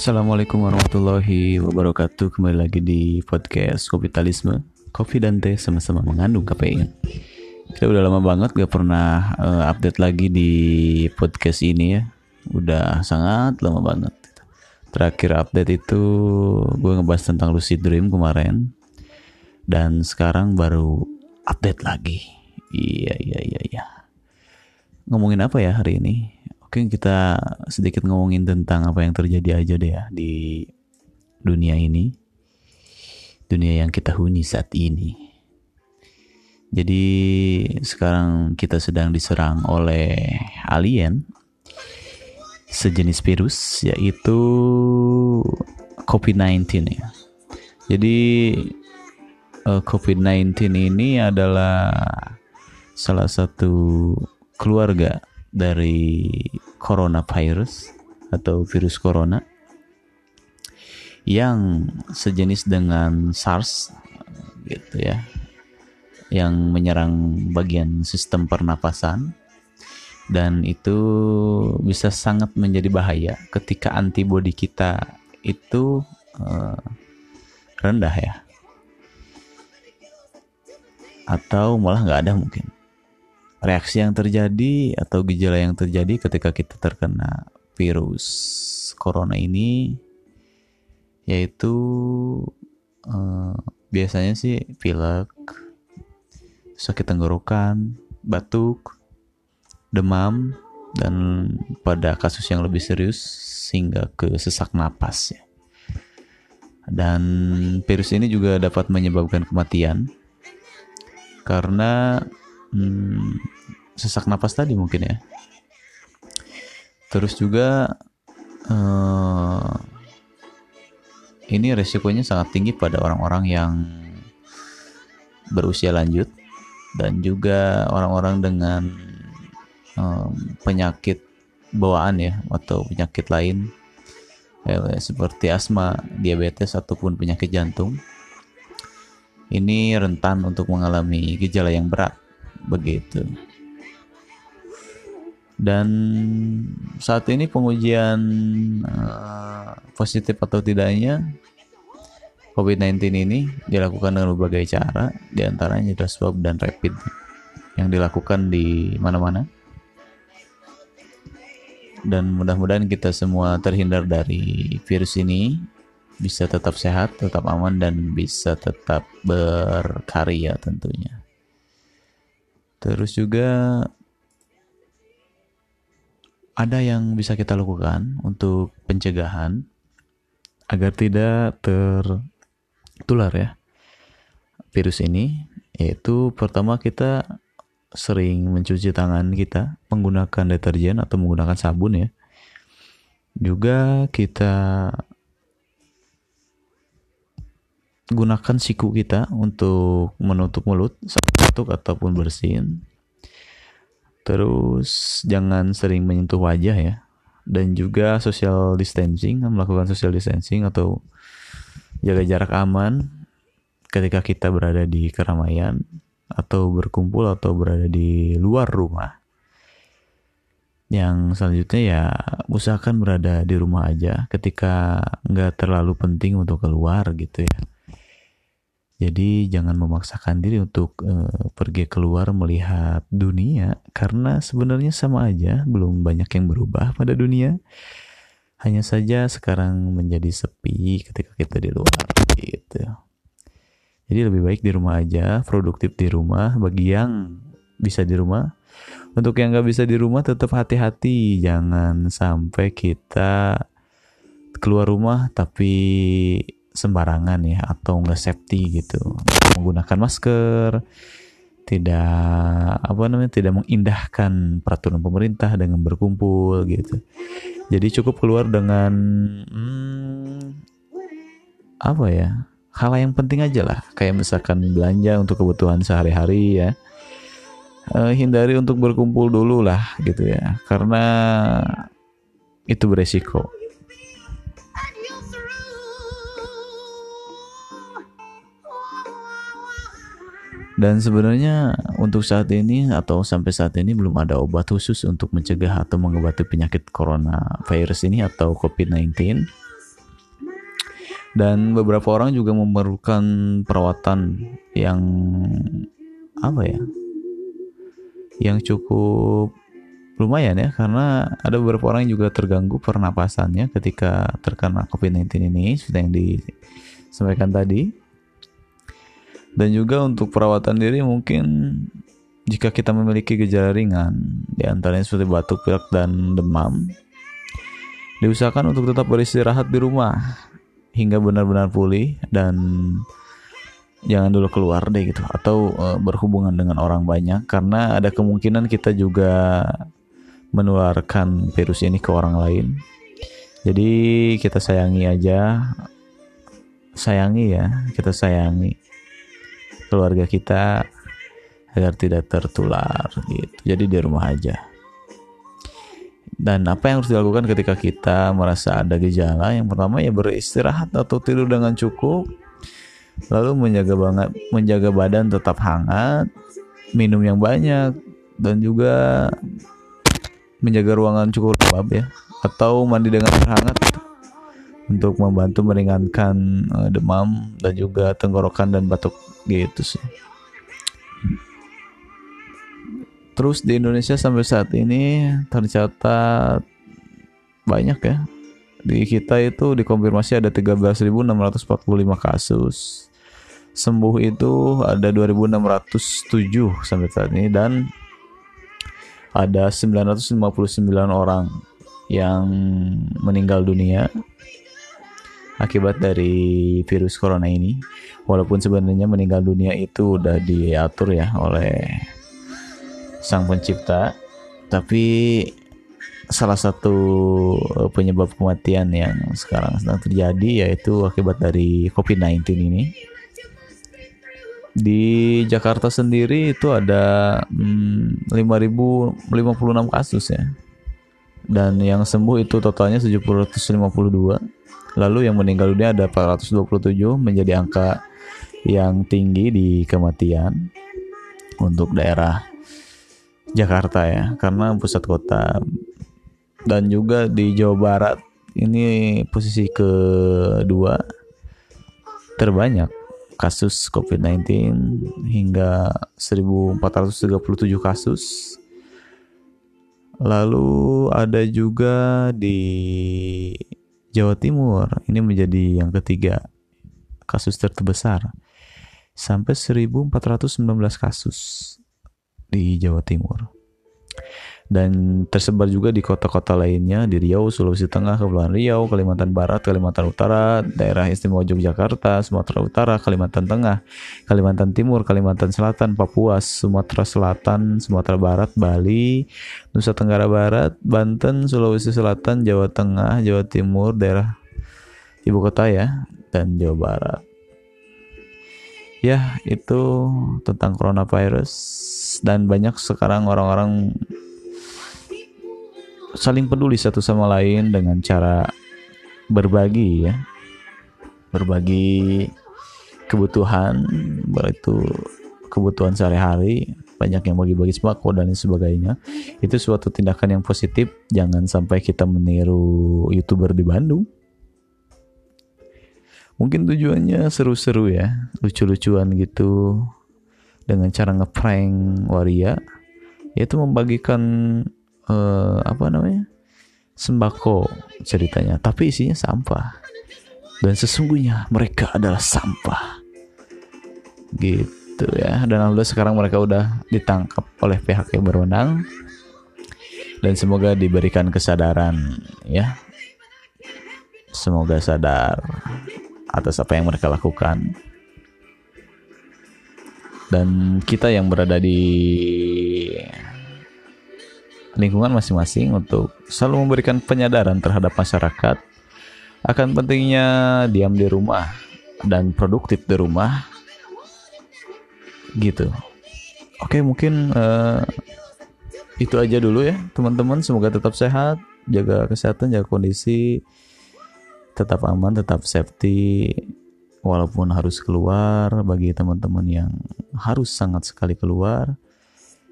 Assalamualaikum warahmatullahi wabarakatuh. Kembali lagi di podcast kapitalisme Kopi dan teh sama-sama mengandung kafein. Kita udah lama banget gak pernah uh, update lagi di podcast ini ya. Udah sangat lama banget. Terakhir update itu gue ngebahas tentang lucid dream kemarin. Dan sekarang baru update lagi. Iya iya iya iya Ngomongin apa ya hari ini? Oke kita sedikit ngomongin tentang apa yang terjadi aja deh ya di dunia ini. Dunia yang kita huni saat ini. Jadi sekarang kita sedang diserang oleh alien sejenis virus yaitu COVID-19 ya. Jadi uh, COVID-19 ini adalah salah satu keluarga dari coronavirus atau virus corona yang sejenis dengan SARS gitu ya yang menyerang bagian sistem pernapasan. Dan itu bisa sangat menjadi bahaya ketika antibodi kita itu uh, rendah ya. Atau malah nggak ada mungkin reaksi yang terjadi atau gejala yang terjadi ketika kita terkena virus corona ini yaitu uh, biasanya sih pilek, sakit tenggorokan, batuk, demam, dan pada kasus yang lebih serius sehingga ke sesak napas ya. Dan virus ini juga dapat menyebabkan kematian karena hmm, sesak napas tadi mungkin ya. Terus juga uh, ini resikonya sangat tinggi pada orang-orang yang berusia lanjut dan juga orang-orang dengan um, penyakit bawaan ya atau penyakit lain ya, seperti asma, diabetes ataupun penyakit jantung. Ini rentan untuk mengalami gejala yang berat begitu. Dan saat ini pengujian uh, positif atau tidaknya COVID-19 ini dilakukan dengan berbagai cara, di antaranya adalah swab dan rapid yang dilakukan di mana-mana. Dan mudah-mudahan kita semua terhindar dari virus ini, bisa tetap sehat, tetap aman, dan bisa tetap berkarya tentunya. Terus juga ada yang bisa kita lakukan untuk pencegahan agar tidak tertular ya virus ini yaitu pertama kita sering mencuci tangan kita menggunakan deterjen atau menggunakan sabun ya. Juga kita gunakan siku kita untuk menutup mulut batuk ataupun bersin. Terus jangan sering menyentuh wajah ya. Dan juga social distancing, melakukan social distancing atau jaga jarak aman ketika kita berada di keramaian atau berkumpul atau berada di luar rumah. Yang selanjutnya ya usahakan berada di rumah aja ketika nggak terlalu penting untuk keluar gitu ya jadi jangan memaksakan diri untuk uh, pergi keluar melihat dunia karena sebenarnya sama aja, belum banyak yang berubah pada dunia. Hanya saja sekarang menjadi sepi ketika kita di luar gitu. Jadi lebih baik di rumah aja, produktif di rumah bagi yang bisa di rumah. Untuk yang nggak bisa di rumah tetap hati-hati, jangan sampai kita keluar rumah tapi sembarangan ya atau nggak safety gitu. Menggunakan masker tidak apa namanya tidak mengindahkan peraturan pemerintah dengan berkumpul gitu. Jadi cukup keluar dengan hmm, apa ya hal yang penting aja lah. Kayak misalkan belanja untuk kebutuhan sehari-hari ya. Uh, hindari untuk berkumpul dulu lah gitu ya. Karena itu beresiko Dan sebenarnya untuk saat ini atau sampai saat ini belum ada obat khusus untuk mencegah atau mengobati penyakit corona virus ini atau COVID-19. dan beberapa orang juga memerlukan perawatan yang apa ya yang cukup lumayan ya karena ada beberapa orang yang juga terganggu pernapasannya ketika terkena COVID-19 ini seperti yang disampaikan tadi dan juga untuk perawatan diri mungkin jika kita memiliki gejala ringan di antaranya seperti batuk pilek dan demam diusahakan untuk tetap beristirahat di rumah hingga benar-benar pulih dan jangan dulu keluar deh gitu. Atau e, berhubungan dengan orang banyak karena ada kemungkinan kita juga menularkan virus ini ke orang lain. Jadi kita sayangi aja. Sayangi ya, kita sayangi keluarga kita agar tidak tertular gitu. Jadi di rumah aja. Dan apa yang harus dilakukan ketika kita merasa ada gejala? Yang pertama ya beristirahat atau tidur dengan cukup. Lalu menjaga banget menjaga badan tetap hangat, minum yang banyak dan juga menjaga ruangan cukup lembab ya atau mandi dengan air hangat untuk membantu meringankan uh, demam dan juga tenggorokan dan batuk gitu sih. Terus di Indonesia sampai saat ini tercatat banyak ya. Di kita itu dikonfirmasi ada 13.645 kasus. Sembuh itu ada 2.607 sampai saat ini dan ada 959 orang yang meninggal dunia akibat dari virus corona ini. Walaupun sebenarnya meninggal dunia itu udah diatur ya oleh sang pencipta tapi salah satu eh, penyebab kematian yang sekarang sedang terjadi yaitu akibat dari COVID-19 ini. Di Jakarta sendiri itu ada hmm, 5056 kasus ya. Dan yang sembuh itu totalnya 752 lalu yang meninggal dunia ada 427 menjadi angka yang tinggi di kematian untuk daerah Jakarta ya karena pusat kota. Dan juga di Jawa Barat ini posisi kedua terbanyak kasus COVID-19 hingga 1437 kasus. Lalu ada juga di Jawa Timur ini menjadi yang ketiga kasus terbesar sampai 1419 kasus di Jawa Timur. Dan tersebar juga di kota-kota lainnya di Riau, Sulawesi Tengah, Kepulauan Riau, Kalimantan Barat, Kalimantan Utara, Daerah Istimewa Yogyakarta, Sumatera Utara, Kalimantan Tengah, Kalimantan Timur, Kalimantan Selatan, Papua, Sumatera Selatan, Sumatera Barat, Bali, Nusa Tenggara Barat, Banten, Sulawesi Selatan, Jawa Tengah, Jawa Timur, daerah ibu kota ya, dan Jawa Barat. Ya itu tentang coronavirus. Dan banyak sekarang orang-orang saling peduli satu sama lain dengan cara berbagi ya. Berbagi kebutuhan itu kebutuhan sehari-hari banyak yang bagi-bagi sembako dan sebagainya. Itu suatu tindakan yang positif. Jangan sampai kita meniru youtuber di Bandung. Mungkin tujuannya seru-seru ya. Lucu-lucuan gitu. Dengan cara ngeprank waria. Yaitu membagikan uh, apa namanya? Sembako ceritanya. Tapi isinya sampah. Dan sesungguhnya mereka adalah sampah. Gitu ya. Dan alhamdulillah sekarang mereka udah ditangkap oleh pihak yang berwenang. Dan semoga diberikan kesadaran ya. Semoga sadar atas apa yang mereka lakukan. Dan kita yang berada di lingkungan masing-masing untuk selalu memberikan penyadaran terhadap masyarakat. Akan pentingnya diam di rumah dan produktif di rumah. Gitu. Oke mungkin uh, itu aja dulu ya teman-teman. Semoga tetap sehat jaga kesehatan jaga kondisi tetap aman, tetap safety walaupun harus keluar. Bagi teman-teman yang harus sangat sekali keluar.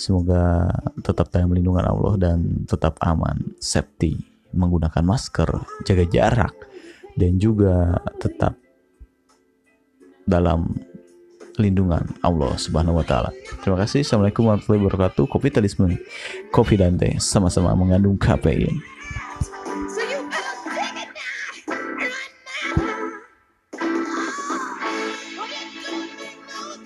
Semoga tetap dalam lindungan Allah dan tetap aman, safety, menggunakan masker, jaga jarak dan juga tetap dalam lindungan Allah Subhanahu wa taala. Terima kasih. Assalamualaikum warahmatullahi wabarakatuh. Kopi talisman, kopi dan teh sama-sama mengandung kafein.